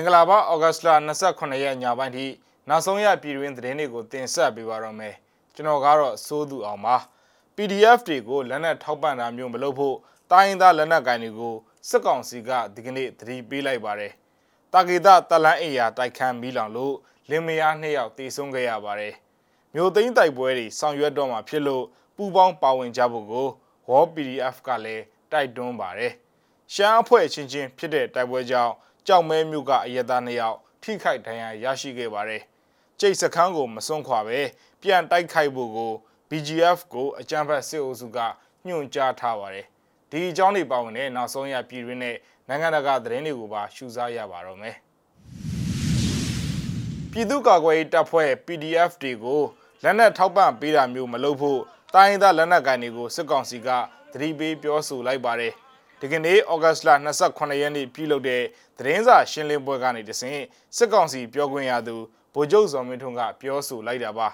င်္ဂလာပါဩဂတ်စ်လ28ရက်ညပိုင်းထိနောက်ဆုံးရပြည်တွင်းသတင်းတွေကိုတင်ဆက်ပေးပါတော့မယ်ကျွန်တော်ကတော့စိုးသူအောင်ပါ PDF တွေကိုလက်နက်ထောက်ပံ့တာမျိုးမလုပ်ဖို့တိုင်းရင်းသားလက်နက်ကိုင်တွေကိုစစ်ကောင်စီကဒီကနေ့သတိပေးလိုက်ပါတယ်တာဂီတာတလန်းအိယာတိုက်ခန်းမီလောင်လို့လင်မယားနှစ်ယောက်တေဆုံးခဲ့ရပါတယ်မြို့သိမ်းတိုက်ပွဲတွေဆောင်ရွက်တော့မှာဖြစ်လို့ပူပေါင်းပါဝင်ကြဖို့ကို War PDF ကလည်းတိုက်တွန်းပါတယ်ရှမ်းအဖွဲ့ချင်းချင်းဖြစ်တဲ့တိုက်ပွဲကြောင့် ကြောက်မဲမြို့ကအရက်သားနှစ်ယောက်ထိခိုက်ဒဏ်ရာရရှိခဲ့ပါတယ်။ကျိတ်စခန်းကိုမစွန့်ခွာပဲပြန်တိုက်ခိုက်ဖို့ကို BGF ကိုအကြမ်းဖက်စစ်အုပ်စုကညွှန်ကြားထားပါတယ်။ဒီအကြောင်းတွေပါဝင်တဲ့နောက်ဆုံးရပြည်တွင်းနဲ့နိုင်ငံတကာသတင်းတွေကိုပါရှုစားရပါတော့မယ်။ပြည်သူ့ကာကွယ်ရေးတပ်ဖွဲ့ PDF တွေကိုလက်နက်ထောက်ပံ့ပေးတာမျိုးမလုပ်ဖို့တိုင်းဒေသလက်နက်ကိုင်တွေကိုစစ်ကောင်စီကသတိပေးပြောဆိုလိုက်ပါတယ်။ ဒီကနေ့ဩဂတ်စ်လ28ရက်နေ့ပြုလုပ်တဲ့သတင်းစာရှင်းလင်းပွဲကနေတဆင့်စစ်ကောင်စီပြောခွင့်ရသူဗိုလ်ချုပ်ဇော်မင်းထွန်းကပြောဆိုလိုက်တာပါ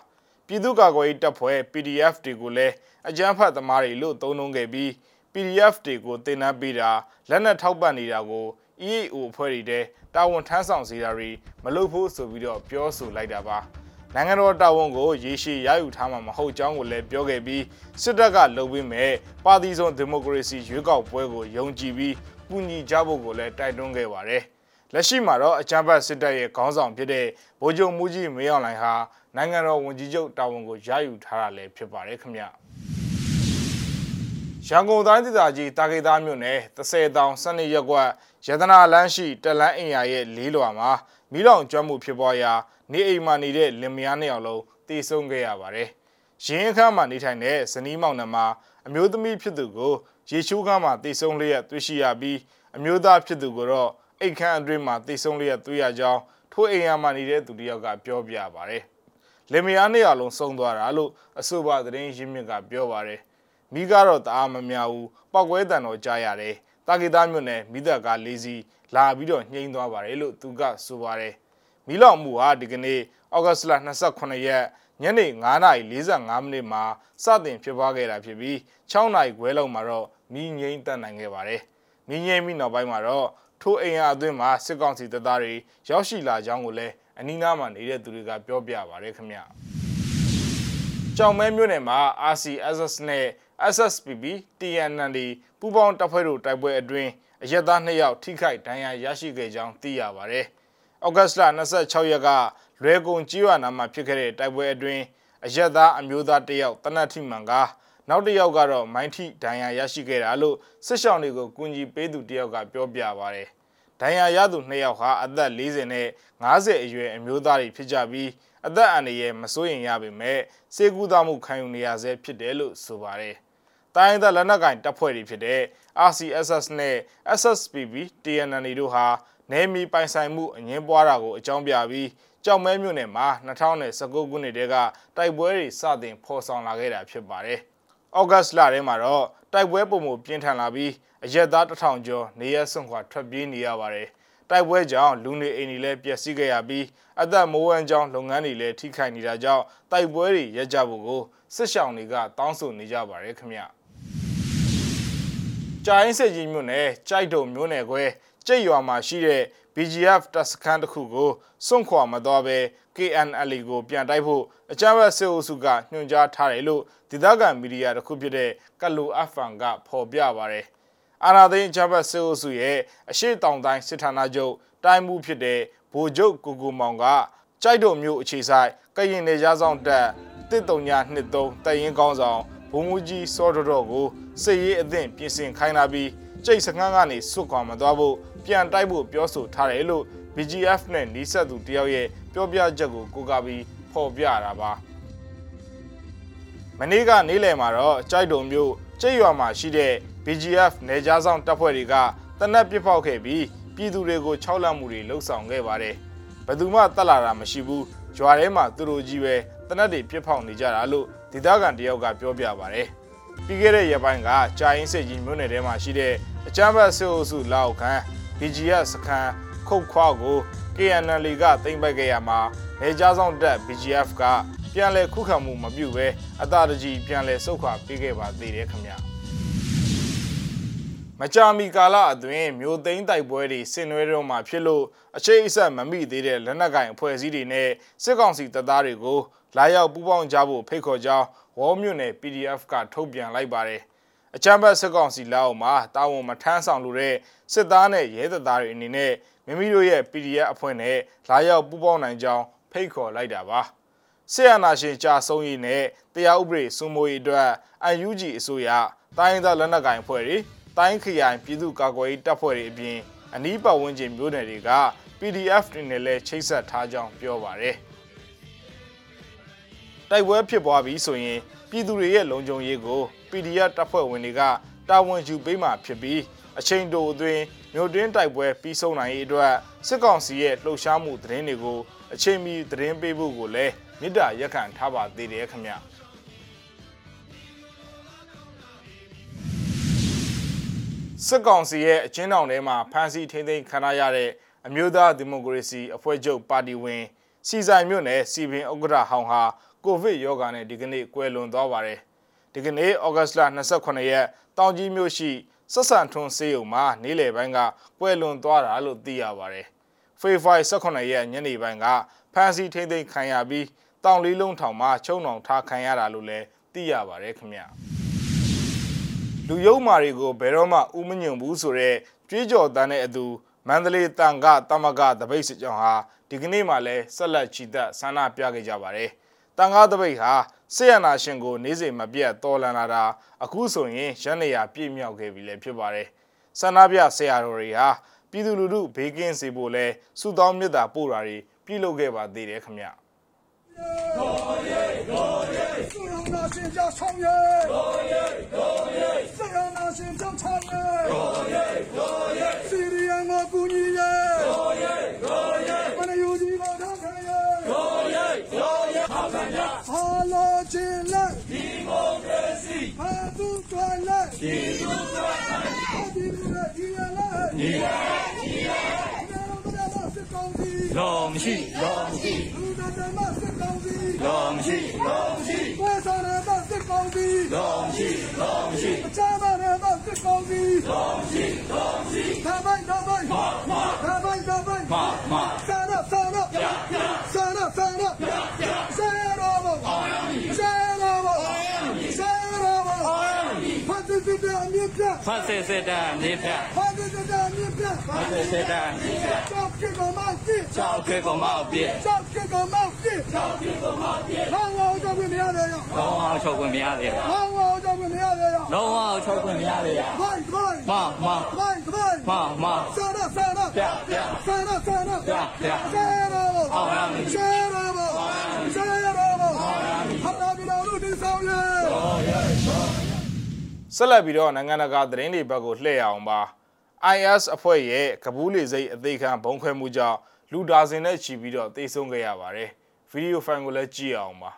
ပြည်သူ့ကာကွယ်ရေးတပ်ဖွဲ့ PDF တွေကိုလည်းအကြမ်းဖက်သမားတွေလို့သုံးနှုန်းခဲ့ပြီး PDF တွေကိုတင်နန်းပေးတာလက်နက်ထောက်ပံ့နေတာကို EAO အဖွဲ့တွေတဲတာဝန်ထမ်းဆောင်စေတာတွေမလုပ်ဖို့ဆိုပြီးတော့ပြောဆိုလိုက်တာပါ နိုင်ငံတော်တာဝန်ကိုရေရှည်ရယူထားမှာမဟုတ်ကြောင်းကိုလည်းပြောခဲ့ပြီးစစ်တပ်ကလုပ်ပေးမဲ့ပါတီစုံဒီမိုကရေစီရွေးကောက်ပွဲကိုယုံကြည်ပြီးကူညီကြဖို့ကိုလည်းတိုက်တွန်းခဲ့ပါတယ်။လက်ရှိမှာတော့အကြမ်းဖက်စစ်တပ်ရဲ့ခေါင်းဆောင်ဖြစ်တဲ့ဗိုလ်ချုပ်မူကြီးမေအောင်လှိုင်ဟာနိုင်ငံတော်ဝန်ကြီးချုပ်တာဝန်ကိုရယူထားတာလည်းဖြစ်ပါတယ်ခင်ဗျ။ရန်ကုန်တိုင်းဒေသကြီးတာကေသားမြို့နယ်30တောင်12ရက်ကွက်ရတနာလန်းရှိတလန်းအင်ယာရဲ့လေးလွာမှာ မီးလောင်ကျွမ်းမှုဖြစ်ပွားရာနေအိမ်မှာနေတဲ့လင်မယားနှစ်ယောက်လုံးတေဆုံးခဲ့ရပါတယ်။ရင်းအခန်းမှာနေထိုင်တဲ့ဇနီးမောင်နှံမှာအမျိုးသမီးဖြစ်သူကိုရေချိုးခန်းမှာတေဆုံးလျက်တွေ့ရှိရပြီးအမျိုးသားဖြစ်သူကိုတော့အိတ်ခမ်းအတွင်းမှာတေဆုံးလျက်တွေ့ရကြောင်းထိုးအိမ်ယာမှာနေတဲ့သူတယောက်ကပြောပြပါတယ်။လင်မယားနှစ်ယောက်လုံးဆုံးသွားတာလို့အဆိုပါသတင်းရင်းမြစ်ကပြောပါတယ်။မိကတော့တအားမများဘူးပောက်ကွဲတန်တော့ကြားရတယ်။ တာဂီတာမြို့နယ်မိသက်ကားလေးစီးလာပြီးတော့နှိမ်သွားပါတယ်လို့သူကဆိုပါတယ်။မီးလောင်မှုဟာဒီကနေ့ဩဂတ်စ်လ28ရက်ညနေ9:45မိနစ်မှာစတင်ဖြစ်ပွားခဲ့တာဖြစ်ပြီး6နာရီခွဲလောက်မှာတော့မီးငိမ့်တက်နိုင်ခဲ့ပါတယ်။မီးငိမ့်ပြီးနောက်ပိုင်းမှာတော့ထိုးအိမ်ရအတွင်းမှာစစ်ကောင်စီတပ်သားတွေရောက်ရှိလာကြောင်းကိုလည်းအနီးနားမှာနေတဲ့သူတွေကပြောပြပါရခင်ဗျ။ကြောင်မဲမြို့နယ်မှာ RCSS နဲ့ SSPB TNND ပူးပေါင်းတပ်ဖွဲ့တို့တိုက်ပွဲအတွင်းအရက်သား2ယောက်ထိခိုက်ဒဏ်ရာရရှိခဲ့ကြောင်းသိရပါဗျ။ဩဂတ်စ်လ26ရက်ကလွဲကုန်ကြီးရွာနာမှာဖြစ်ခဲ့တဲ့တိုက်ပွဲအတွင်းအရက်သားအမျိုးသားတယောက်တနတ်ထိမှန်ကနောက်တစ်ယောက်ကတော့မိုင်းထိဒဏ်ရာရရှိခဲ့တာလို့စစ်ရှောင်းတွေကိုကူညီပေးသူတယောက်ကပြောပြပါဗျ။ဒဏ်ရာရသူနှစ်ယောက်ဟာအသက်40နဲ့50အရွယ်အမျိုးသားတွေဖြစ်ကြပြီးအသက်အန္တရာယ်မစိုးရင်ရပေမဲ့စေကူသားမှုခံယူနေရဆဲဖြစ်တယ်လို့ဆိုပါတယ်။ တိုင်းဒေသလက်နက်ကင်တပ်ဖွဲ့တွေဖြစ်တဲ့ RCSS နဲ့ SSPB TNN တို့ဟာနယ်မြေပိုင်ဆိုင်မှုအငင်းပွားတာကိုအကြောင်းပြပြီးကြောက်မဲမြို့နယ်မှာ2019ခုနှစ်တည်းကတိုက်ပွဲတွေစတင်ဖော်ဆောင်လာခဲ့တာဖြစ်ပါတယ်။ဩဂတ်စ်လထဲမှာတော့တိုက်ပွဲပုံမှုပြင်းထန်လာပြီးအရက်သားတစ်ထောင်ကျော်နေရဆွန့်ခွာထွက်ပြေးနေရပါတယ်။တိုက်ပွဲကြောင့်လူနေအိမ်တွေလည်းပျက်စီးခဲ့ရပြီးအသက်မိုးဝမ်းကြောင်းလုပ်ငန်းတွေလည်းထိခိုက်နေတာကြောင့်တိုက်ပွဲတွေရပ်ကြဖို့ကိုစစ်ရှောင်တွေကတောင်းဆိုနေကြပါတယ်ခင်ဗျ။ ကြာရင်စစ်ကြီးမြို့နယ်ကြိုက်တုံမြို့နယ်ခွဲကြိတ်ရွာမှာရှိတဲ့ BGF တပ်စခန်းတစ်ခုကိုစွန့်ခွာမသွားဘဲ KNL ကိုပြန်တိုက်ဖို့အကြမ်းဖက်စစ်အုပ်စုကညွှန်ကြားထားတယ်လို့ဒေသခံမီဒီယာတစ်ခုဖြစ်တဲ့ကလိုအဖန်ကဖော်ပြပါရယ်အာနာသိန်းအကြမ်းဖက်စစ်အုပ်စုရဲ့အရှိတောင်တိုင်းစစ်ဌာနချုပ်တိုင်းမှုဖြစ်တဲ့ဗိုလ်ချုပ်ကိုကိုမောင်ကကြိုက်တော်မျိုးအခြေဆိုင်ကရင်နေကြဆောင်တက်တစ်တုံညာနှစ်သုံးတရင်ကောင်းဆောင်ဘုံ မူကြီးစောတော်တော်ကိုစစ်ရေးအသင့်ပြင်ဆင်ခိုင်းလာပြီးကျိတ်စခန်းကနေစွတ်ခွာမသွားဖို့ပြန်တိုက်ဖို့ပြောဆိုထားတယ်လို့ BGF နဲ့နီးစပ်သူတယောက်ရဲ့ပြောပြချက်ကိုကိုးကားပြီးဖော်ပြတာပါမနေ့ကနေ့လယ်မှာတော့ကြိုက်တုံမျိုးကျိတ်ရွာမှာရှိတဲ့ BGF နေကြားဆောင်တပ်ဖွဲ့တွေကတနက်ပစ်ဖောက်ခဲ့ပြီးပြည်သူတွေကိုခြောက်လန့်မှုတွေလှုပ်ဆောင်ခဲ့ပါတယ်ဘယ်သူမှတက်လာတာမရှိဘူးရွာထဲမှာသူတို့ကြီးပဲတနက်တွေပြစ်ဖောက်နေကြတာလို့ ဒေသခံတယောက်ကပြောပြပါတယ်ပြီးခဲ့တဲ့ရက်ပိုင်းကကြာရင်စစ်ကြီးမြို့နယ်ထဲမှာရှိတဲ့အကြမ်းဖက်စစ်အုပ်စုလောက်ခံ BGF စခန်းခုတ်ခွာကို KNL ကတင်ပိုက်ခဲ့ရမှာနေကြားဆောင်တက် BGF ကပြန်လည်ခုခံမှုမပြုဘဲအသာတကြီးပြန်လည်ဆုတ်ခွာပေးခဲ့ပါသေးတယ်ခင်ဗျာမကြာမီကာလအတွင်းမြို့သိမ်းတိုက်ပွဲတွေဆင်နွှဲတော့မှဖြစ်လို့အချိတ်အဆက်မမိသေးတဲ့လက်နက်ကင်အဖွဲ့အစည်းတွေနဲ့စစ်ကောင်စီတပ်သားတွေကို လာရောက်ပူးပေါင်းကြဖို့ဖိတ်ခေါ်ကြောင်းဝေါ်မြို့နယ် PDF ကထုတ်ပြန်လိုက်ပါတယ်။အချမ်းဘတ်စစ်ကောင်စီလက်အောက်မှာတာဝန်မထမ်းဆောင်လို့တဲ့စစ်သားနဲ့ရဲတပ်သားတွေအနေနဲ့မိမိတို့ရဲ့ PDF အဖွဲ့နဲ့လာရောက်ပူးပေါင်းနိုင်ကြောင်းဖိတ်ခေါ်လိုက်တာပါ။ဆီယနာရှင်ကြာဆုံးရေးနဲ့တရားဥပဒေစိုးမိုးရေးအတွက် UNG အစိုးရတိုင်းဒေသလက်နက်ကိုင်အဖွဲ့တွေတိုင်းခရိုင်ပြည်သူ့ကာကွယ်ရေးတပ်ဖွဲ့တွေအပြင်အနီးပတ်ဝန်းကျင်မြို့နယ်တွေက PDF တွေနဲ့လည်းချိတ်ဆက်ထားကြောင်းပြောပါရယ် တိုက်ပွဲဖြစ်ပွားပြီးဆိုရင်ပြည်သူတွေရဲ့လုံခြုံရေးကို PDF တပ်ဖွဲ့ဝင်တွေကတာဝန်ယူပေးမှဖြစ်ပြီးအချိန်တိုအတွင်းမြို့တွင်းတိုက်ပွဲပြီးဆုံးနိုင်ရေးအတွက်စစ်ကောင်စီရဲ့လှုပ်ရှားမှုသတင်းတွေကိုအချိန်မီသတင်းပေးဖို့ကိုလည်းမေတ္တာရက်ခံထားပါသေးတယ်ခင်ဗျာစစ်ကောင်စီရဲ့အချင်းတောင်ထဲမှာဖမ်းဆီးထိန်းသိမ်းခံရတဲ့အမျိုးသားဒီမိုကရေစီအဖွဲ့ချုပ်ပါတီဝင်စီဆိုင်မြို့နယ်စီပင်ဥက္ကဋ္ဌဟောင်းဟာ ကိုဗစ်ရောဂါနဲ့ဒီကနေ့ကွယ်လွန်သွားပါတယ်။ဒီကနေ့ဩဂတ်စ်လ28ရက်တောင်ကြီးမြို့ရှိဆက်ဆန်ထွန်းစေယုံမှာနေ့လယ်ပိုင်းကကွယ်လွန်သွားတာလို့သိရပါတယ်။ဖေဖော်ဝါရီ18ရက်ညနေပိုင်းကဖမ်းဆီးထိန်းသိမ်းခံရပြီးတောင်လေးလုံးထောင်မှာချုံနှောင်ထားခံရတာလို့လည်းသိရပါတယ်ခင်ဗျာ။လူယုံမာတွေကိုဘယ်တော့မှဥမညွန်ဘူးဆိုတော့ကြွေးကြော်တန်းတဲ့အတူမန္တလေးတန်ကတမကတပိတ်စစ်ကြောင်းဟာဒီကနေ့မှလည်းဆက်လက်ချီတက်ဆန္ဒပြခဲ့ကြပါတယ်။ တန်ကားတပိတ်ဟာဆေးရနာရှင်ကိုနေ့စဉ်မပြတ်တော်လန်လာတာအခုဆိုရင်ရန်နေရပြည့်မြောက်ခဲ့ပြီလည်းဖြစ်ပါတယ်။ဆန္ဒပြဆရာတော်တွေဟာပြည်သူလူထုဘေးကင်းစေဖို့လဲစုတောင်းမြတ်တာပို့တာတွေပြုလုပ်ခဲ့ပါသေးတယ်ခင်ဗျ။တော်ရဲတော်ရဲစုရနာရှင်ကြောင့်ဆောင်ရဲတော်ရဲတော်ရဲဆရာနာရှင်ကြောင့်ချောင်းရဲတော်ရဲတော်ရဲစီရီယံကိုကူညီရဲတော်ရဲတော်ရဲမနယူကြီးကိုထောက်ခံရဲတော်ရဲတော်ရဲထောက်ခံရဟာ လောချင်းလက်ဒီမိုကရေစီဟာသူတွယ်လက်ဒီသူတွယ်လက်ဒီလူရဲ့ဒီရလက်ဒီရဒီရလောမရှိလောမရှိလူသားဓမ္မစစ်ကောင်စီလောမရှိလောမရှိဝေဆရမစစ်ကောင် ဖတ်စစ်စစ်တဲ့အမြင့်ပြဖတ်စစ်တဲ့အမြင့်ပြဖတ်စစ်စစ်တဲ့အမြင့်ပြကြောက်ခေကောင်မစစ်ကြောက်ခေကောင်မပြည့်ကြောက်ခေကောင်မစစ်ကြောက်ခေကောင်မပြည့်လောင်းဝအောင်ကြောက်ခွင့်မရသေးရောလောင်းဝအောင်ချုပ်ခွင့်မရသေးရောလောင်းဝအောင်ကြောက်ခွင့်မရသေးရောလောင်းဝအောင်ချုပ်ခွင့်မရသေးရောဘိုင်ဘိုင်မမဘိုင်ဘိုင်မမဆရာဆရာပြပြဆရာဆရာပြပြဆရာဘောအောင်ရမည်ဆရာဘောဆရာဘောအောင်ရမည်ဟာတာဘီတော်တို့ဒီဆောင်ရဲ ဆက်လက်ပြီးတော့နိုင်ငံတကာသတင်းတွေဘက်ကိုလှည့်ရအောင်ပါ IS အဖွဲ့ရဲ့ကဘူးလေစိတ်အသေးခံဘုံခွဲမှုကြောင့်လူဒါဇင်နဲ့ချီပြီးတော့တေဆုံးခဲ့ရပါတယ်ဗီဒီယိုဖိုင်ကိုလည်းကြည့်အောင်ပါ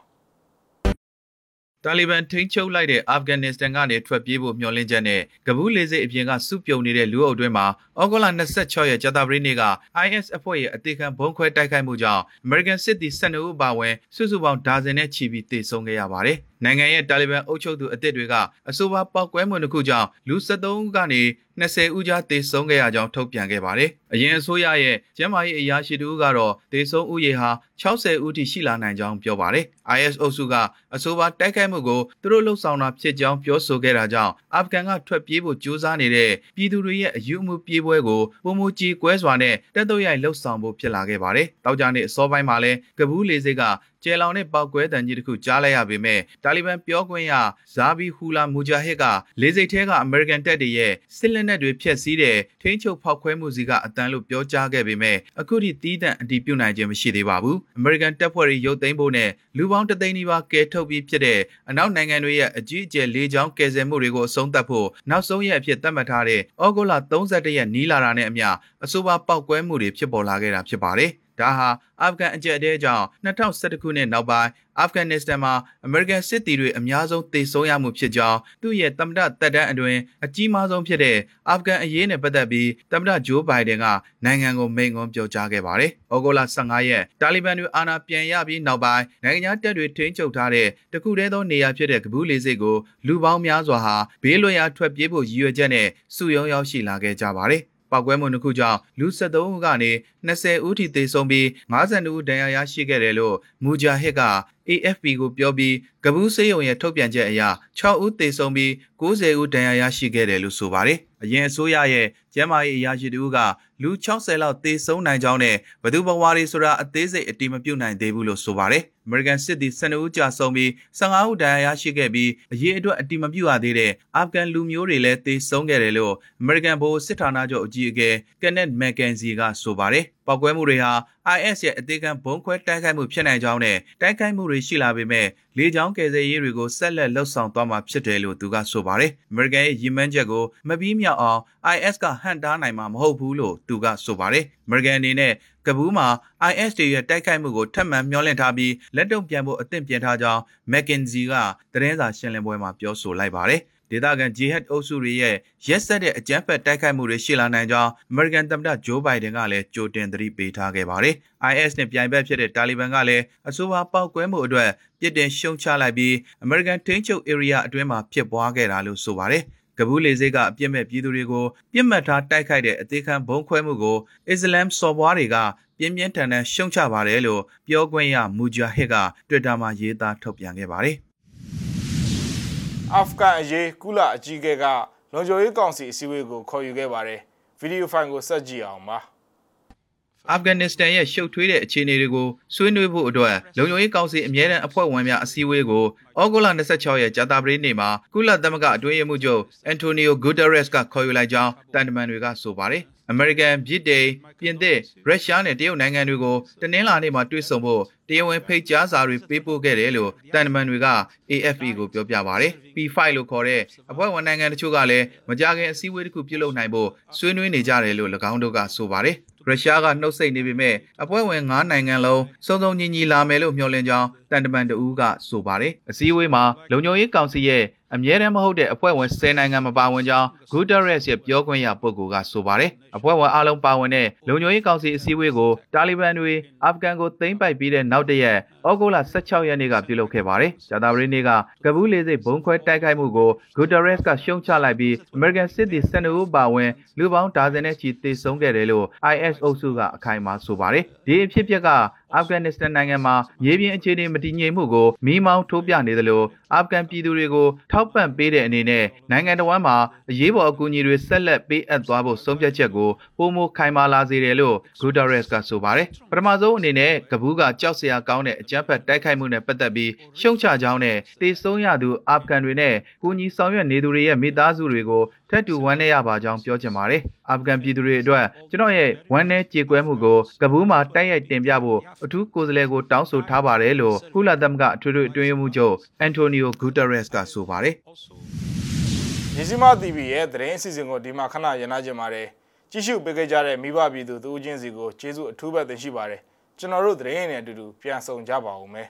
တာလီဘန်ထိန်းချုပ်လိုက်တဲ့အာဖဂန်နစ္စတန်ကနေထွက်ပြေးဖို့မျှော်လင့်ချက်နဲ့ကဘူးလေစိတ်အပြင်ကစုပြုံနေတဲ့လူအုပ်တွင်းမှာဩဂုတ်လ26ရက်ကြာသပတေးနေ့က IS အဖွဲ့ရဲ့အသေးခံဘုံခွဲတိုက်ခိုက်မှုကြောင့် American City 12ဦးပါဝင်စုစုပေါင်းဒါဇင်နဲ့ချီပြီးတေဆုံးခဲ့ရပါတယ်။နိုင်ငံရဲ့တာလီဘန်အုပ်ချုပ်သူအသစ်တွေကအဆိုပါပောက်ကွဲမှုတစ်ခုကြောင့်လူ73ဦးကနေ 20ဦးကြားသေဆုံးခဲ့ရကြောင်းထုတ်ပြန်ခဲ့ပါတယ်။အရင်အစိုးရရဲ့ကျန်းမာရေးအရာရှိတူကတော့သေဆုံးဦးရေဟာ60ဦးထိရှိလာနိုင်ကြောင်းပြောပါတယ်။ IS အုပ်စုကအဆိုပါတိုက်ခိုက်မှုကိုသူတို့လှုပ်ဆောင်တာဖြစ်ကြောင်းပြောဆိုခဲ့တာကြောင့်အာဖဂန်ကထွက်ပြေးဖို့ကြိုးစားနေတဲ့ပြည်သူတွေရဲ့အယူအမှုပြေးပွဲကိုပုံမူကြီးကွဲစွာနဲ့တက်တော့ရိုက်လှုပ်ဆောင်ဖို့ဖြစ်လာခဲ့ပါတယ်။တောက်ကြနေ့အစောပိုင်းမှာလဲကဘူးလေစိတ်ကကျဲလောင်တဲ့ပောက်ကွဲတံကြီးတစ်ခုကြားလိုက်ရပေမဲ့တာလီဘန်ပြောခွင့်ရဇာဘီဟူလာမူဂျာဟစ်ကလေစိတ်ထဲကအမေရိကန်တပ်တွေရဲ့စစ်လက်နက်တွေဖျက်ဆီးတဲ့ထိန်းချုပ်ဖောက်ခွဲမှုစီကအတန်းလို့ပြောကြားခဲ့ပေမဲ့အခုထိတီးတန့်အတည်ပြုနိုင်ခြင်းမရှိသေးပါဘူးအမေရိကန်တပ်ဖွဲ့တွေရုပ်သိမ်းဖို့နဲ့လူပေါင်းတသိန်းနီးပါးကယ်ထုတ်ပြီးဖြစ်တဲ့အနောက်နိုင်ငံတွေရဲ့အကြီးအကျယ်လေကြောင်းကယ်ဆယ်မှုတွေကိုအဆုံးသတ်ဖို့နောက်ဆုံးရက်အဖြစ်သတ်မှတ်ထားတဲ့ဩဂုတ်လ31ရက်နီးလာတာနဲ့အမျှအဆိုပါပောက်ကွဲမှုတွေဖြစ်ပေါ်လာခဲ့တာဖြစ်ပါတယ် ဒါဟာအာဖဂန်အကြက်အတဲကြောင့်2011ခုနှစ်နောက်ပိုင်းအာဖဂန်နစ္စတန်မှာအမေရိကန်စစ်သည်တွေအများဆုံးသေဆုံးရမှုဖြစ်ကြောင်းသူ့ရဲ့သမ္မတတပ်တန်းအတွင်းအကြီးမားဆုံးဖြစ်တဲ့အာဖဂန်အရေးနဲ့ပတ်သက်ပြီးသမ္မတဂျိုးဘိုင်ဒန်ကနိုင်ငံကိုမိန့်ခွန်းပြောကြားခဲ့ပါတယ်။ဩဂုတ်လ15ရက်တာလီဘန်တွေအာဏာပြန်ရပြီးနောက်ပိုင်းနိုင်ငံခြားတပ်တွေထိန်းချုပ်ထားတဲ့တခုတည်းသောနေရာဖြစ်တဲ့ကဘူးလေးစိတ်ကိုလူပေါင်းများစွာဟာဘေးလွတ်ရာထွက်ပြေးဖို့ရည်ရွယ်ချက်နဲ့စုယုံရောက်ရှိလာခဲ့ကြပါတယ်။ ပောက်ကွဲမှုတစ်ခုကြောင့်လူ73ဦးကနေ20ဦးထိသေဆုံးပြီး52ဦးဒဏ်ရာရရှိခဲ့တယ်လို့မူဂျာဟစ်က AFP ကိုပြောပြီးကဘူးစေးရုံရဲ့ထုတ်ပြန်ချက်အရ6ဦးသေဆုံးပြီး90ဦးဒဏ်ရာရရှိခဲ့တယ်လို့ဆိုပါတယ်။အရင်အစိုးရရဲ့ကျန်းမာရေးအရာရှိတူကလူ60လောက်သေဆုံးနိုင်ကြောင်းနဲ့ဘသူဘဝတွေဆိုတာအသေးစိတ်အတိမပြုတ်နိုင်သေးဘူးလို့ဆိုပါတယ်။ American စစ်သည်12ဦးကြာဆုံးပြီး15ဦးဒဏ်ရာရရှိခဲ့ပြီးအရေးအတွက်အတိမပြုတ်ရသေးတဲ့အာဖဂန်လူမျိုးတွေလည်းသေဆုံးခဲ့တယ်လို့ American ဗဟိုစစ်ဌာနချုပ်အကြီးအကဲ Kenneth McKenzie ကဆိုပါတယ်။ ပောက်ကွဲမှုတွေဟာ IS ရဲ့အသေးခံဘုံခွဲတိုက်ခိုက်မှုဖြစ်နိုင်ကြောင်းနဲ့တိုက်ခိုက်မှုတွေရှိလာပေမဲ့လေကြောင်းကယ်ဆယ်ရေးတွေကိုဆက်လက်လှုပ်ဆောင်သွားမှာဖြစ်တယ်လို့သူကဆိုပါတယ်။ American ရဲ့ရည်မှန်းချက်ကိုမပြီးမြောက်အောင် IS ကဟန်တားနိုင်မှာမဟုတ်ဘူးလို့သူကဆိုပါတယ်။ American အနေနဲ့ကဘူးမှာ IS တွေရဲ့တိုက်ခိုက်မှုကိုထပ်မံမျှော်လင့်ထားပြီးလက်တုံ့ပြန်ဖို့အသင့်ပြင်ထားကြောင်း McKenzie ကသတင်းစာရှင်းလင်းပွဲမှာပြောဆိုလိုက်ပါတယ်။ ဒေသခံ Jihad အုပ်စုတွေရဲ့ရက်ဆက်တဲ့အကြမ်းဖက်တိုက်ခိုက်မှုတွေရှိလာနိုင်ကြောင်း American သမ္မတဂျိုးဘိုင်ဒန်ကလည်းကြိုတင်သတိပေးထားခဲ့ပါတယ်။ IS နဲ့ပြိုင်ဘက်ဖြစ်တဲ့တာလီဘန်ကလည်းအဆိုပါပောက်ကွဲမှုအတွက်ပြစ်တင်ရှုံချလိုက်ပြီး American ထိန်းချုပ် area အတွင်းမှာဖြစ်ပွားခဲ့တာလို့ဆိုပါတယ်။ကဘူးလေစိတ်ကအပြစ်မဲ့ပြည်သူတွေကိုပြစ်မှတ်ထားတိုက်ခိုက်တဲ့အသေးခံဘုံခွဲမှုကိုအစ္စလမ်စော်ဘွားတွေကပြင်းပြင်းထန်ထန်ရှုံချပါတယ်လို့ပြောခွင့်ရမူဂျာဟစ်က Twitter မှာရေးသားထုတ်ပြန်ခဲ့ပါတယ်။ အာဖဂန်အရေးကုလအကြီးအကဲကလုံခြုံရေးကောင်စီအစည်းအဝေးကိုခေါ်ယူခဲ့ပါတယ်ဗီဒီယိုဖိုင်ကိုဆက်ကြည့်အောင်ပါအာဖဂန်နစ္စတန်ရဲ့ရှုပ်ထွေးတဲ့အခြေအနေတွေကိုဆွေးနွေးဖို့အတွက်လုံခြုံရေးကောင်စီအမြဲတမ်းအဖွဲ့ဝင်များအစည်းအဝေးကိုဩဂုတ်လ26ရက်ကြာသပတေးနေ့မှာကုလသမဂ္ဂအတွင်းရေးမှူးချုပ်အန်တိုနီယိုဂူတာရက်စ်ကခေါ်ယူလိုက်ကြောင်းတန်တမန်တွေကဆိုပါတယ် အမေရိကန်၊ဗြိတိန်၊ပြင်သစ်၊ရုရှားနဲ့တရုတ်နိုင်ငံတွေကိုတနင်္လာနေ့မှာတွေ့ဆုံဖို့တရားဝင်ဖိတ်ကြားစာတွေပေးပို့ခဲ့တယ်လို့တန်တမန်တွေက AFP ကိုပြောပြပါဗျ။ P5 လို့ခေါ်တဲ့အဖွဲ့ဝင်နိုင်ငံတချို့ကလည်းမကြခင်အစည်းအဝေးတစ်ခုပြုလုပ်နိုင်ဖို့ဆွေးနွေးနေကြတယ်လို့၎င်းတို့ကဆိုပါတယ်။ရုရှားကနှုတ်ဆက်နေပေမဲ့အဖွဲ့ဝင်9နိုင်ငံလုံးစုံစုံညီညီလာမယ်လို့မျှော်လင့်ကြောင်းတန်တမန်တဦးကဆိုပါတယ်။အစည်းအဝေးမှာလုံခြုံရေးကောင်စီရဲ့ အမြဲတမ်းမဟုတ်တဲ့အဖွဲ့ဝင်10နိုင်ငံမပါဝင်ကြောင်းဂူတာရက်စ်ရဲ့ပြောခွင့်ရပုဂ္ဂိုလ်ကဆိုပါတယ်။အဖွဲ့ဝင်အလုံးပါဝင်တဲ့လုံခြုံရေးကောင်စီအစည်းအဝေးကိုတာလီဘန်တွေအာဖဂန်ကိုသိမ်းပိုက်ပြီးတဲ့နောက်တရက်ဩဂုတ်လ16ရက်နေ့ကပြုလုပ်ခဲ့ပါတယ်။ဂျာတာပရီနေ့ကကဘူးလေးစိတ်ဘုံခွဲတိုက်ခိုက်မှုကိုဂူတာရက်စ်ကရှုံချလိုက်ပြီးအမေရိကန်စစ်သည်12ဦးပါဝင်လူပေါင်းဒါဇင်နဲ့ချီသေဆုံးခဲ့တယ်လို့ IS အုပ်စုကအခိုင်အမာဆိုပါတယ်။ဒီအဖြစ်အပျက်ကအာဖဂန်နစ္စတန်နိုင်ငံမှာမြေပြင်အခြေအနေမတည်ငြိမ်မှုကိုမိမောင်းထိုးပြနေသလိုအာဖဂန်ပြည်သူတွေကိုထောက်ပံ့ပေးတဲ့အနေနဲ့နိုင်ငံတော်ဝန်မှာအရေးပေါ်အကူအညီတွေဆက်လက်ပေးအပ်သွားဖို့ဆုံးဖြတ်ချက်ကိုပုံမခိုင်မာလာစေတယ်လို့ဂူတာရက်စ်ကဆိုပါတယ်ပထမဆုံးအနေနဲ့ကဘူးကကြောက်စရာကောင်းတဲ့အကြမ်းဖက်တိုက်ခိုက်မှုနဲ့ပတ်သက်ပြီးရှုံချကြောင်းနဲ့တေဆုံးရသူအာဖဂန်တွေနဲ့ကူညီဆောင်ရွက်နေသူတွေရဲ့မိသားစုတွေကိုထပ်တူဝမ်းနည်းရပါကြောင်းပြောချင်ပါတယ်အာဖဂန်ပြည်သူတွေအတွက်ကျွန်တော်ရဲ့ဝမ်းနည်းကြေကွဲမှုကိုကဘူးမှာတိုက်ရိုက်တင်ပြဖို့အထူးကိုယ်စားလှယ်ကိုတောင်းဆိုထားပါတယ်လို့ကုလသမဂ္ဂအထွေထွေအတွင်းရေးမှူးချုပ်အန်တိုနီယိုဂူတာရက်စ်ကဆိုပါတယ်ရစီမ TV ရဲ့သတင်းအစီအစဉ်ကိုဒီမှာခဏရနာကြပါတယ်ကြည့်ရှုပေးကြတဲ့မိဘပြည်သူတို့ချင်းစီကိုကျေးဇူးအထူးပဲတင်ရှိပါတယ်ကျွန်တော်တို့သတင်းရည်နဲ့အတူတူပြန်ဆောင်ကြပါဦးမယ်